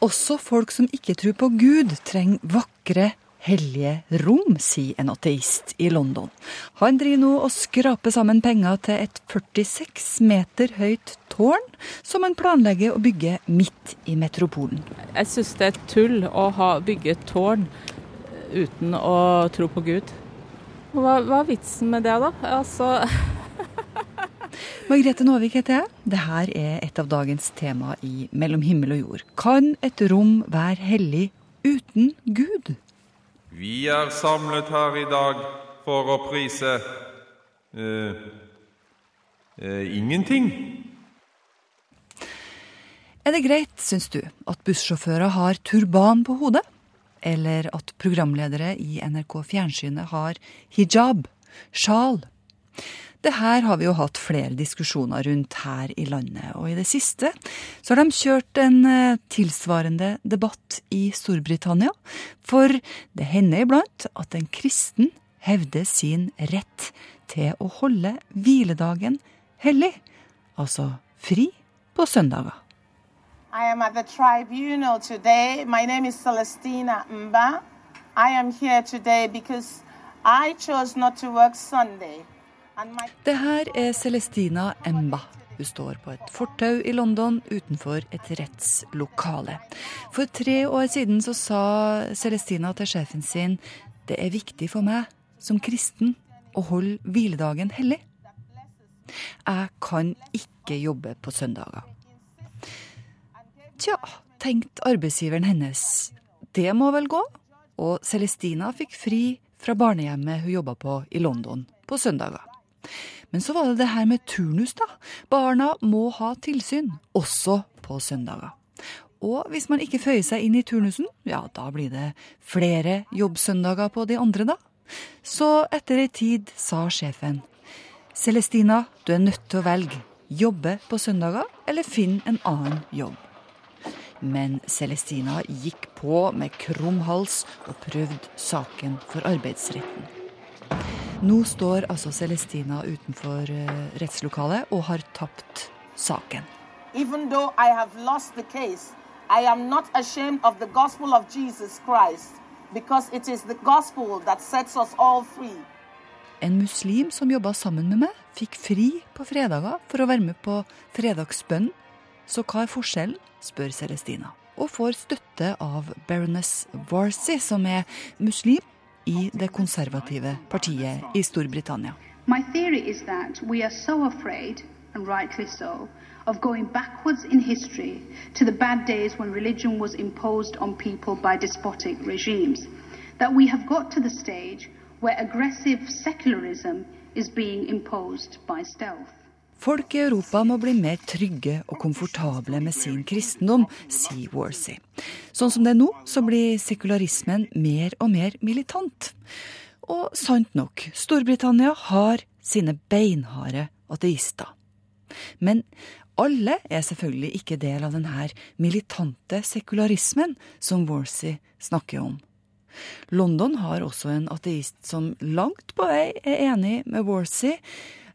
Også folk som ikke tror på Gud, trenger vakre, hellige rom, sier en ateist i London. Han driver nå og skraper sammen penger til et 46 meter høyt tårn, som han planlegger å bygge midt i metropolen. Jeg syns det er tull å ha, bygge tårn uten å tro på Gud. Hva, hva er vitsen med det, da? Altså Margrethe Nåvik heter jeg. Dette er et av dagens tema i Mellom himmel og jord. Kan et rom være hellig uten Gud? Vi er samlet her i dag for å prise eh, eh, ingenting. Er det greit, syns du, at bussjåfører har turban på hodet? Eller at programledere i NRK Fjernsynet har hijab, sjal? Det her har vi jo hatt flere diskusjoner rundt her i landet, og i det siste så har de kjørt en eh, tilsvarende debatt i Storbritannia. For det hender iblant at en kristen hevder sin rett til å holde hviledagen hellig, altså fri på søndager. I am at the tribunal today. My name is Celestina Mba. I am here today because I chose not to work Sunday. Det her er Celestina Emba. Hun står på et fortau i London utenfor et rettslokale. For tre år siden så sa Celestina til sjefen sin det er viktig for meg som kristen å holde hviledagen hellig. Jeg kan ikke jobbe på søndager. Tja, tenkte arbeidsgiveren hennes. Det må vel gå? Og Celestina fikk fri fra barnehjemmet hun jobba på i London på søndager. Men så var det det her med turnus, da. Barna må ha tilsyn, også på søndager. Og hvis man ikke føyer seg inn i turnusen, ja, da blir det flere jobbsøndager på de andre, da. Så etter ei tid sa sjefen, Celestina, du er nødt til å velge. Jobbe på søndager, eller finn en annen jobb. Men Celestina gikk på med krum hals og prøvde saken for arbeidsretten. Nå står altså Celestina utenfor uh, rettslokalet og har tapt saken. Even though I have lost the case, I am not ashamed of the gospel of Jesus Christ, because it is the gospel that sets us all free. En muslim som jobba sammen med meg, fikk fri på fredager for å være med på fredagsbønn. Så hva er forskjellen, spør Celestina, og får støtte av baroness Warsi, som er muslim i det konservative partiet i Storbritannia. My theory is that we are so afraid, and rightly so, of going backwards in history to the bad days when religion was imposed on people by despotic regimes, that we have got to the stage where aggressive secularism is being imposed by stealth. Folk i Europa må bli mer trygge og komfortable med sin kristendom, sier Worsey. Sånn som det er nå, så blir sekularismen mer og mer militant. Og sant nok, Storbritannia har sine beinharde ateister. Men alle er selvfølgelig ikke del av denne militante sekularismen som Worsey snakker om. London har også en ateist som langt på vei er enig med Worsey,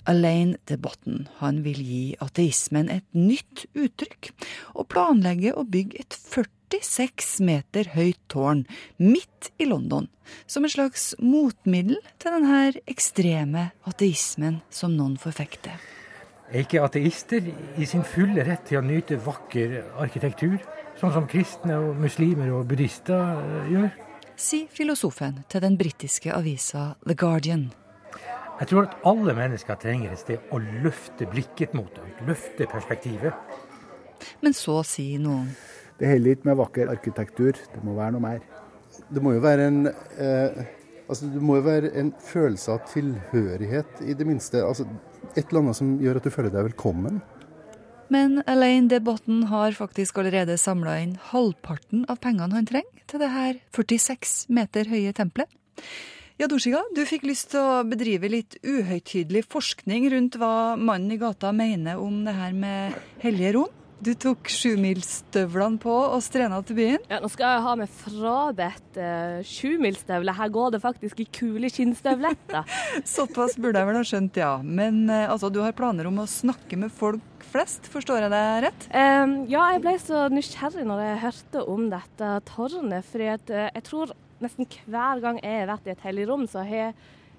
Alain de Botten. Han vil gi ateismen et nytt uttrykk, og planlegger å bygge et 46 meter høyt tårn midt i London, som et slags motmiddel til denne ekstreme ateismen som noen forfekter. Er ikke ateister i sin fulle rett til å nyte vakker arkitektur, sånn som kristne og muslimer og buddhister eh, gjør? Sier filosofen til den britiske avisa The Guardian. Jeg tror at alle mennesker trenger et sted å løfte blikket mot, løfte perspektivet. Men så sier noen Det holder ikke med vakker arkitektur, det må være noe mer. Det må jo være en, eh, altså det må jo være en følelse av tilhørighet, i det minste. Altså et eller annet som gjør at du føler deg velkommen. Men Elaine de Botton har faktisk allerede samla inn halvparten av pengene han trenger til det her 46 meter høye tempelet. Ja, Dorsiga, du fikk lyst til å bedrive litt uhøytidelig forskning rundt hva mannen i gata mener om det her med hellige rom. Du tok sjumilsstøvlene på og strena til byen. Ja, nå skal jeg ha meg frabedt uh, sjumilsstøvler. Her går det faktisk i kule skinnstøvletter. Såpass burde jeg vel ha skjønt, ja. Men uh, altså, du har planer om å snakke med folk flest, forstår jeg det rett? Um, ja, jeg ble så nysgjerrig når jeg hørte om dette tårnet. For uh, jeg tror nesten hver gang jeg har vært i et hellig rom, så har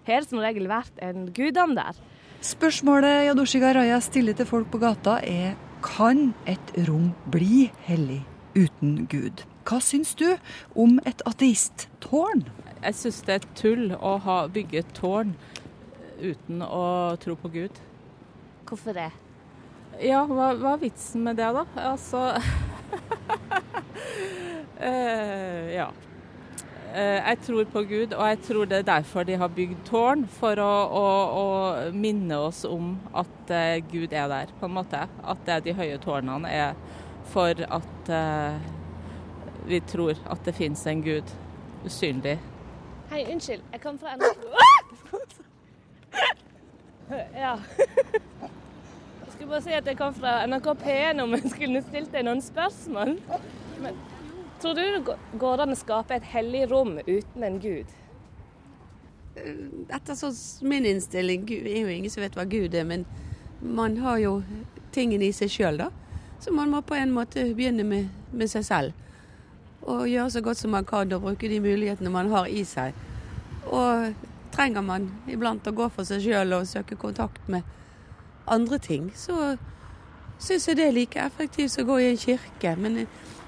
det som regel vært en guddom der. Spørsmålet Yadoshi Garaya stiller til folk på gata er kan et rom bli hellig uten Gud? Hva syns du om et ateisttårn? Jeg syns det er tull å ha bygge et tårn uten å tro på Gud. Hvorfor det? Ja, hva, hva er vitsen med det, da? Altså eh, Ja. Uh, jeg tror på Gud, og jeg tror det er derfor de har bygd tårn. For å, å, å minne oss om at uh, Gud er der, på en måte. At det er de høye tårnene er for at vi tror at det finnes en Gud usynlig. Hei, unnskyld. Jeg kom fra NRK Ja. Jeg skulle bare si at jeg kom fra NRK P1 om jeg skulle stilt deg noen spørsmål. Men tror du det går an å skape et hellig rom uten en gud? Etter sånn min innstilling Gud er jo ingen som vet hva Gud er, men man har jo tingene i seg sjøl, da. Så man må på en måte begynne med, med seg selv. Og gjøre så godt som man kan og bruke de mulighetene man har i seg. Og trenger man iblant å gå for seg sjøl og søke kontakt med andre ting, så syns jeg det er like effektivt som å gå i en kirke. Men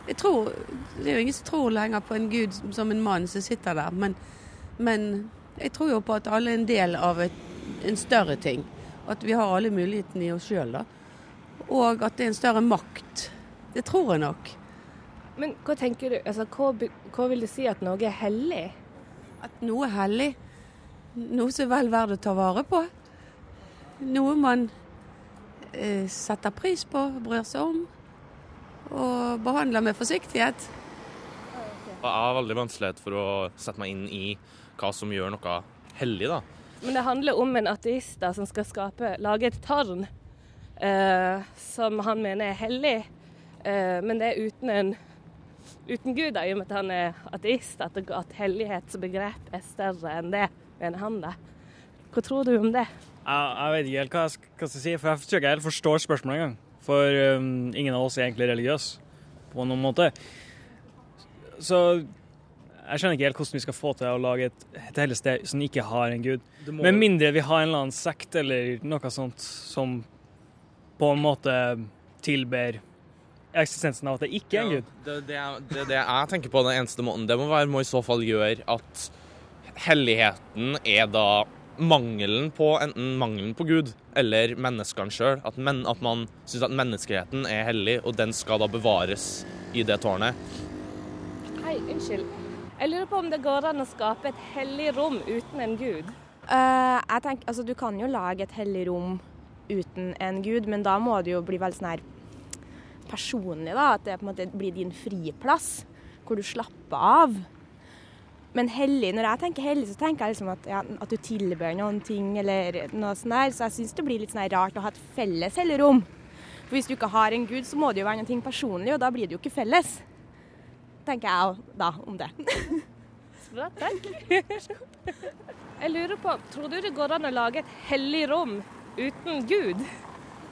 jeg, tror Det er jo ingen som tror lenger på en gud som en mann som sitter der. Men, men jeg tror jo på at alle er en del av et, en større ting. At vi har alle mulighetene i oss sjøl, da. Og at det er en større makt. Det tror jeg nok. Men hva tenker du, altså, hva, hva vil det si at noe er hellig? At noe er hellig? Noe som er vel verdt å ta vare på. Noe man eh, setter pris på, bryr seg om og behandla med forsiktighet. Jeg har veldig vanskelighet for å sette meg inn i hva som gjør noe hellig, da. Men det handler om en ateist da, som skal skape, lage et tårn eh, som han mener er hellig. Eh, men det er uten, en, uten Gud, da, i og med at han er ateist. At, at hellighetsbegrep er større enn det, mener han. da. Hva tror du om det? Jeg, jeg vet ikke helt hva jeg skal si, for jeg tror ikke jeg helt forstår spørsmålet engang. For um, ingen av oss er egentlig religiøse på noen måte. Så jeg skjønner ikke helt hvordan vi skal få til å lage et, et hele sted som ikke har en gud. Må... Med mindre vi har en eller annen sekt eller noe sånt som på en måte tilber eksistensen av at det ikke er en gud. Ja, det, det, det, det, jeg tenker på den eneste måten det må være, må i så fall gjøre at helligheten er da mangelen på enten mangelen på Gud eller menneskene sjøl. At, men, at man syns at menneskeheten er hellig, og den skal da bevares i det tårnet. Hei, unnskyld. Jeg lurer på om det går an å skape et hellig rom uten en gud? Uh, jeg tenker, altså Du kan jo lage et hellig rom uten en gud, men da må det jo bli veldig sånn her personlig. da, At det på en måte blir din friplass, hvor du slapper av. Men hellig, når jeg tenker hellig, så tenker jeg liksom at, ja, at du tilbør noen ting eller noe sånt der. Så jeg syns det blir litt sånn rart å ha et felles helligrom. For hvis du ikke har en gud, så må det jo være noe personlig, og da blir det jo ikke felles. Tenker jeg da om det. Bra, takk. Jeg lurer på, tror du det går an å lage et hellig rom uten Gud?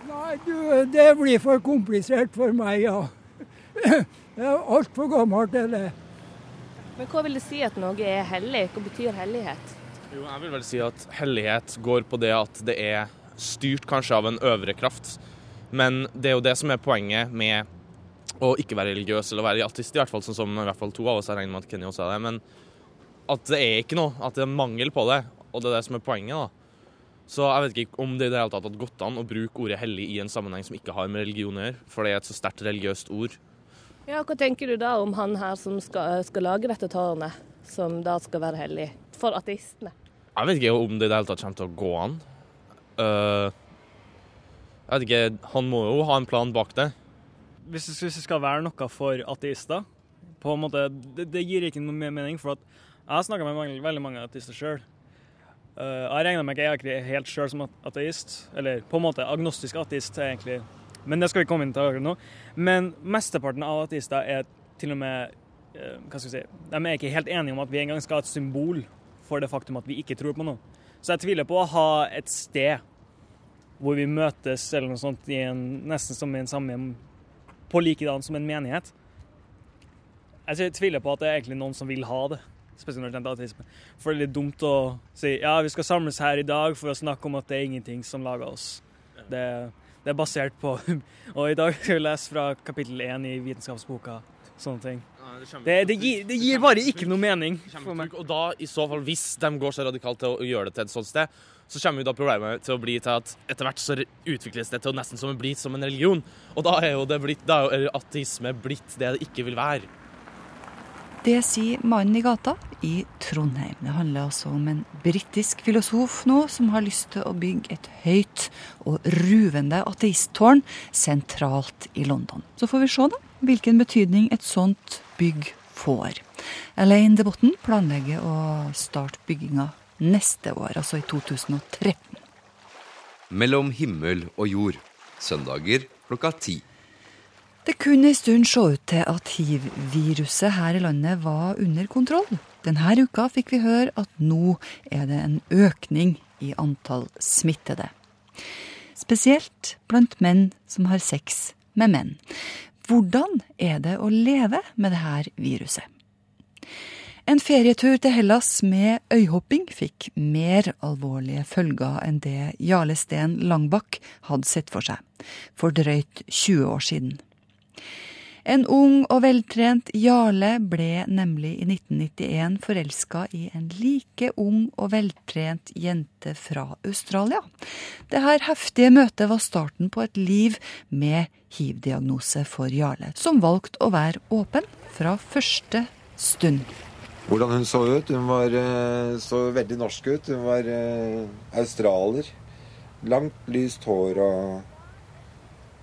Nei, du, det blir for komplisert for meg, ja. Det er altfor gammelt, det der. Men hva vil det si at noe er hellig? Hva betyr hellighet? Jo, jeg vil vel si at hellighet går på det at det er styrt kanskje av en øvre kraft. Men det er jo det som er poenget med å ikke være religiøs eller være ateist, i hvert fall sånn som i hvert fall to av oss, jeg regner med at Kenny også er det. Men at det er ikke noe, at det er mangel på det, og det er det som er poenget. da. Så jeg vet ikke om det i det hele tatt har gått an å bruke ordet hellig i en sammenheng som ikke har med religion å gjøre, for det er et så sterkt religiøst ord. Ja, Hva tenker du da om han her som skal, skal lage dette tårnet, som da skal være hellig for ateistene? Jeg vet ikke om det i det hele tatt kommer til å gå an. Uh, jeg vet ikke, Han må jo ha en plan bak det. Hvis, det skal være noe for ateister på en måte, det, det gir ikke noe mer mening. for at Jeg har snakka med mange, veldig mange ateister sjøl. Uh, eh, jeg regner meg ikke helt sjøl som ateist. Eller på en måte agnostisk ateist er egentlig Men det skal vi komme inn til akkurat nå. Men mesteparten av ateister er til og med eh, hva skal vi si, De er ikke helt enige om at vi engang skal ha et symbol for det faktum at vi ikke tror på noe. Så jeg tviler på å ha et sted hvor vi møtes eller noe sånt i en, nesten som i en samme på likedan som en menighet. Jeg tviler på at det er egentlig noen som vil ha det. Spesielt når det gjelder ateisme. For det er litt dumt å si ja, vi skal samles her i dag for å snakke om at det er ingenting som lager oss. Det, det er basert på Og i dag skal vi lese fra kapittel én i vitenskapsboka. Sånne ting. Det, det, gir, det gir bare ikke noe mening for meg. Og da, i så fall, hvis de går så radikalt til å gjøre det til et sånt sted, så kommer jo da problemet til å bli til at etter hvert så utvikles det til å nesten som bli som en religion. Og da er jo, det blitt, da er jo ateisme blitt det det ikke vil være. Det sier mannen i gata i Trondheim. Det handler altså om en britisk filosof nå som har lyst til å bygge et høyt og ruvende ateisttårn sentralt i London. Så får vi se da hvilken betydning et sånt bygg får. Elaine de Botten planlegger å starte bygginga neste år, altså i 2013. Mellom himmel og jord. Søndager klokka ti. Det kunne en stund se ut til at hiv-viruset her i landet var under kontroll. Denne uka fikk vi høre at nå er det en økning i antall smittede. Spesielt blant menn som har sex med menn. Hvordan er det å leve med dette viruset? En ferietur til Hellas med øyhopping fikk mer alvorlige følger enn det Jarle Steen Langbakk hadde sett for seg for drøyt 20 år siden. En ung og veltrent Jarle ble nemlig i 1991 forelska i en like ung og veltrent jente fra Australia. Dette heftige møtet var starten på et liv med hiv-diagnose for Jarle, som valgte å være åpen fra første stund. Hvordan hun så ut? Hun var, eh, så veldig norsk ut. Hun var eh, australier. Langt, lyst hår og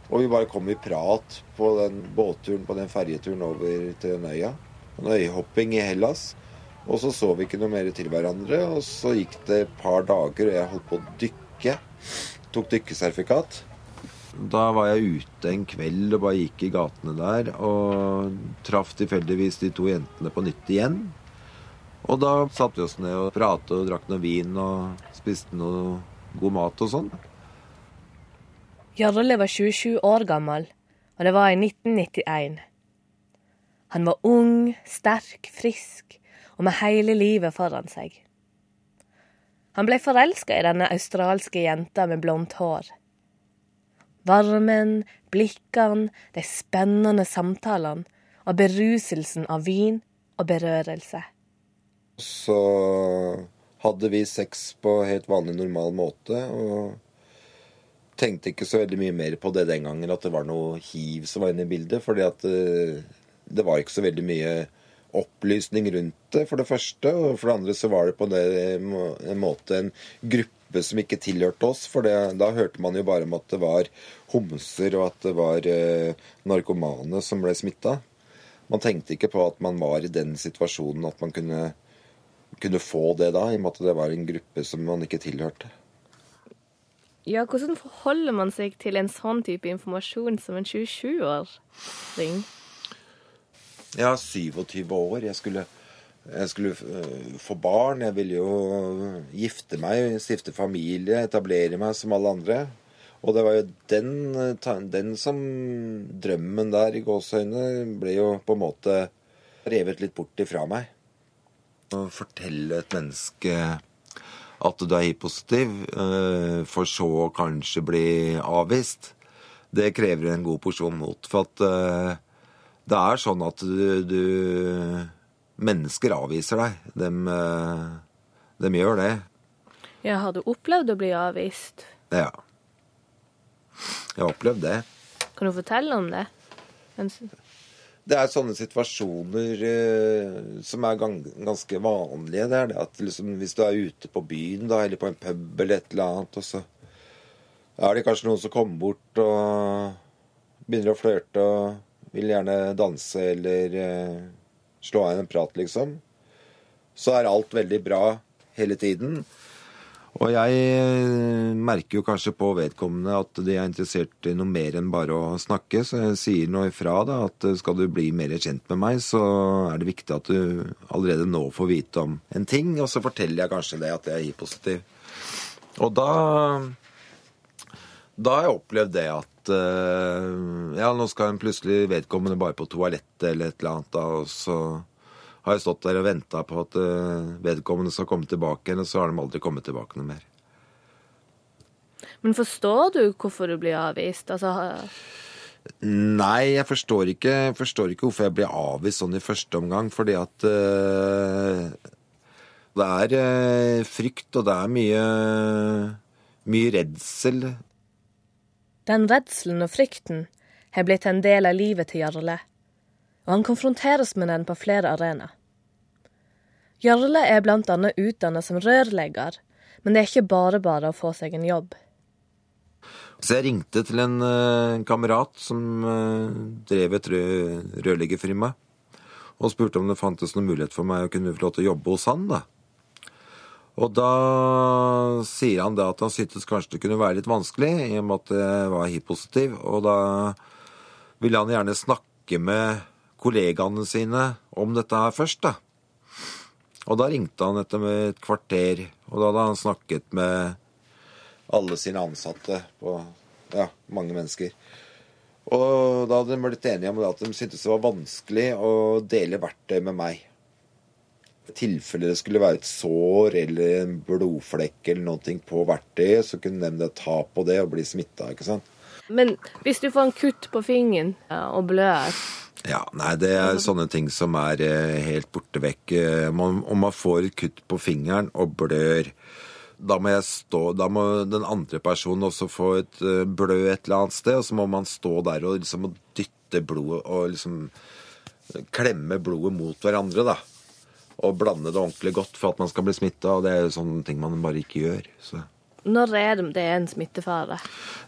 og vi bare kom i prat på den båtturen, på den ferjeturen over til den øya. En øyhopping i Hellas. Og så så vi ikke noe mer til hverandre. Og så gikk det et par dager, og jeg holdt på å dykke. Tok dykkesertifikat. Da var jeg ute en kveld og bare gikk i gatene der. Og traff tilfeldigvis de to jentene på nytt igjen. Og da satte vi oss ned og pratet og drakk noe vin og spiste noe god mat og sånn. Jarle var 27 år gammel, og det var i 1991. Han var ung, sterk, frisk og med hele livet foran seg. Han ble forelska i denne australske jenta med blondt hår. Varmen, blikkene, de spennende samtalene og beruselsen av vin og berørelse. Så hadde vi sex på helt vanlig, normal måte. og tenkte ikke så veldig mye mer på det den gangen, at det var noe hiv som var inne i bildet. fordi at det, eh, var ikke så veldig mye opplysning rundt det, for det første. Og for det andre så var det på en måte en gruppe som ikke tilhørte oss. For det, da hørte man jo bare om at det var homser, og at det var eh, narkomane som ble smitta. Man tenkte ikke på at man var i den situasjonen at man kunne, kunne få det da, i og med at det var en gruppe som man ikke tilhørte. Ja, hvordan forholder man seg til en sånn type informasjon som en 27-åring? Jeg er 27 år. Jeg skulle, jeg skulle uh, få barn. Jeg ville jo gifte meg, stifte familie, etablere meg som alle andre. Og det var jo den, den som Drømmen der i gåseøynene ble jo på en måte revet litt bort ifra meg. Å fortelle et menneske at du er hiv-positiv, eh, for så å kanskje bli avvist, det krever en god porsjon mot. For at eh, det er sånn at du, du Mennesker avviser deg. De, eh, de gjør det. Ja, har du opplevd å bli avvist? Ja. Jeg har opplevd det. Kan du fortelle om det? Det er sånne situasjoner eh, som er ganske vanlige. Det er det at liksom, Hvis du er ute på byen da, eller på en pub eller et eller annet, og så er det kanskje noen som kommer bort og begynner å flørte og vil gjerne danse eller eh, slå av en prat, liksom. Så er alt veldig bra hele tiden. Og jeg eh, merker jo kanskje på vedkommende at de er interessert i noe mer enn bare å snakke, så jeg sier nå ifra da at eh, skal du bli mer kjent med meg, så er det viktig at du allerede nå får vite om en ting, og så forteller jeg kanskje det at jeg er hiv-positiv. Og da da har jeg opplevd det at eh, ja, nå skal en plutselig vedkommende bare på toalettet eller et eller annet, da, og så har jeg stått der og venta på at eh, vedkommende skal komme tilbake igjen, og så har de aldri kommet tilbake noe mer. Men forstår du hvorfor du blir avvist? Altså, Nei, jeg forstår ikke, forstår ikke hvorfor jeg blir avvist sånn i første omgang, fordi at uh, det er uh, frykt, og det er mye, mye redsel. den redselen og frykten har blitt en del av livet til Jarle, og han konfronteres med den på flere arenaer. Jarle er blant annet utdannet som rørlegger, men det er ikke bare bare å få seg en jobb. Så jeg ringte til en en kamerat som eh, drev et rø rørleggerfirma, og spurte om det fantes noen mulighet for meg å kunne få lov til å jobbe hos han. da. Og da sier han det at han syntes kanskje det kunne være litt vanskelig, i og med at jeg var hiv-positiv. Og da ville han gjerne snakke med kollegaene sine om dette her først, da. Og da ringte han etter et kvarter, og da hadde han snakket med alle sine ansatte på ja, mange mennesker. Og da hadde de blitt enige om at de syntes det var vanskelig å dele verktøy med meg. I tilfelle det skulle være et sår eller en blodflekk eller noe på verktøyet, så kunne de ta på det og bli smitta, ikke sant. Men hvis du får en kutt på fingeren og blør, Ja, nei, det er sånne ting som er eh, helt borte vekk. Eh, om man får et kutt på fingeren og blør, da må jeg stå Da må den andre personen også få et eh, blø et eller annet sted, og så må man stå der og liksom dytte blodet og liksom klemme blodet mot hverandre, da. Og blande det ordentlig godt for at man skal bli smitta, og det er jo sånne ting man bare ikke gjør. Så. Når er det det er en smittefare?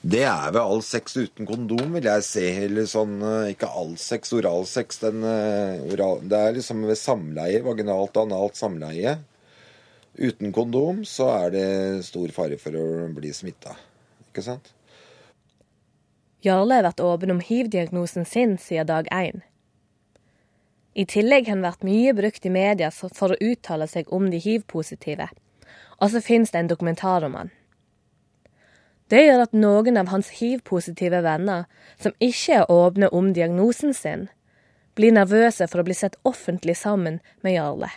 Det er ved all sex uten kondom, vil jeg si. Eller sånn eh, Ikke all sex, oralsex. Den, eh, oral, det er liksom ved samleie, vaginalt og analt samleie. Uten kondom så er det stor fare for å bli smitta. Ikke sant? Jarle har vært åpen om hiv-diagnosen sin siden dag én. I tillegg har han vært mye brukt i media for å uttale seg om de hiv-positive, og så finnes det en dokumentar om han. Det gjør at noen av hans hiv-positive venner, som ikke er åpne om diagnosen sin, blir nervøse for å bli sett offentlig sammen med Jarle.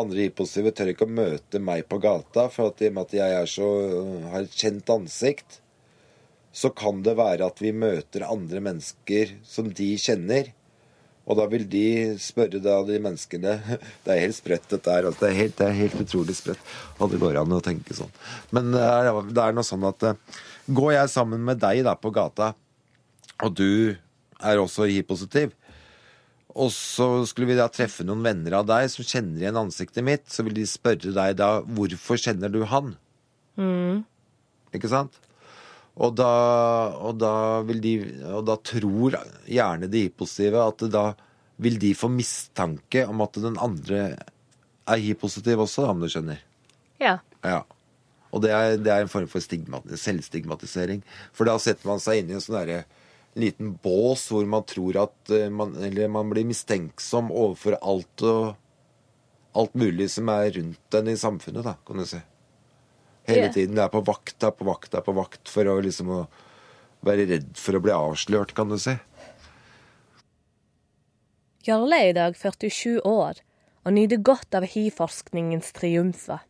Andre hiv-positive tør ikke å møte meg på gata, for at i og med at jeg så, har et kjent ansikt, så kan det være at vi møter andre mennesker som de kjenner. Og da vil de spørre da de menneskene Det er helt spredt, dette her. Altså, det, er helt, det er helt utrolig sprøtt. Og det går an å tenke sånn. Men det er, det er noe sånn at eh, Går jeg sammen med deg da på gata, og du er også hiv-positiv, og så skulle vi da treffe noen venner av deg som kjenner igjen ansiktet mitt, så vil de spørre deg da hvorfor kjenner du han? Mm. Ikke sant? Og da, og da vil de Og da tror gjerne de hiv-positive at da vil de få mistanke om at den andre er hiv-positiv også, om du skjønner. Ja. Ja. Og det er, det er en form for selvstigmatisering. For da setter man seg inn i en sånn derre liten bås hvor man tror at eh, man, Eller man blir mistenksom overfor alt og alt mulig som er rundt en i samfunnet, da, kan du si. Hele yeah. tiden. Du er på vakt, er på vakt, er på vakt for å liksom å være redd for å bli avslørt, kan du si. Jarle er i dag 47 år og nyter godt av hiv-forskningens triumfer.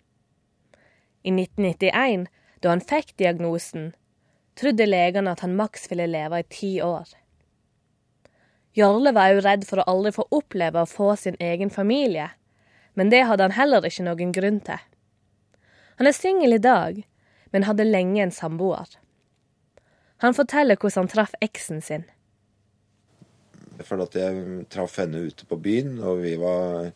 I 1991, da han fikk diagnosen, trodde legene at han maks ville leve i ti år. Jarle var òg redd for å aldri få oppleve å få sin egen familie, men det hadde han heller ikke noen grunn til. Han er singel i dag, men hadde lenge en samboer. Han forteller hvordan han traff eksen sin. For at jeg traff henne ute på byen, og vi var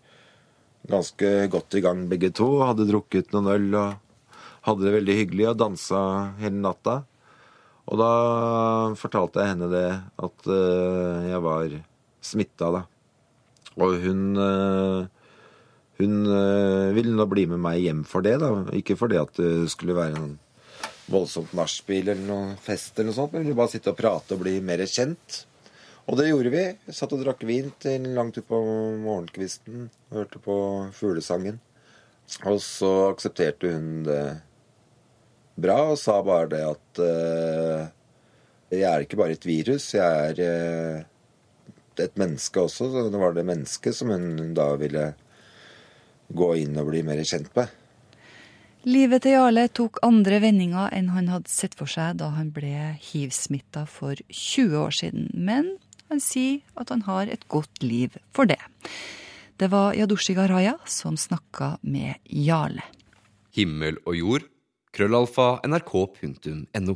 ganske godt i gang begge to. Hadde drukket noen øl og hadde det veldig hyggelig og dansa hele natta. Og da fortalte jeg henne det, at eh, jeg var smitta, da. Og hun, eh, hun øh, ville nå bli med meg hjem for det, da. Ikke fordi at det skulle være en voldsomt nachspiel eller noe fest eller noe sånt, men vi ville bare sitte og prate og bli mer kjent. Og det gjorde vi. Vi satt og drakk vin til langt utpå morgenkvisten. Hørte på fuglesangen. Og så aksepterte hun det bra og sa bare det at uh, jeg er ikke bare et virus, jeg er uh, et menneske også. Så det var det mennesket som hun da ville gå inn og bli mer kjent med. Livet til Jarle tok andre vendinger enn han hadde sett for seg da han ble hiv-smitta for 20 år siden. Men han sier at han har et godt liv for det. Det var Yadushi Garaya som snakka med Jarle. Himmel og jord. Krøllalfa nrk.no.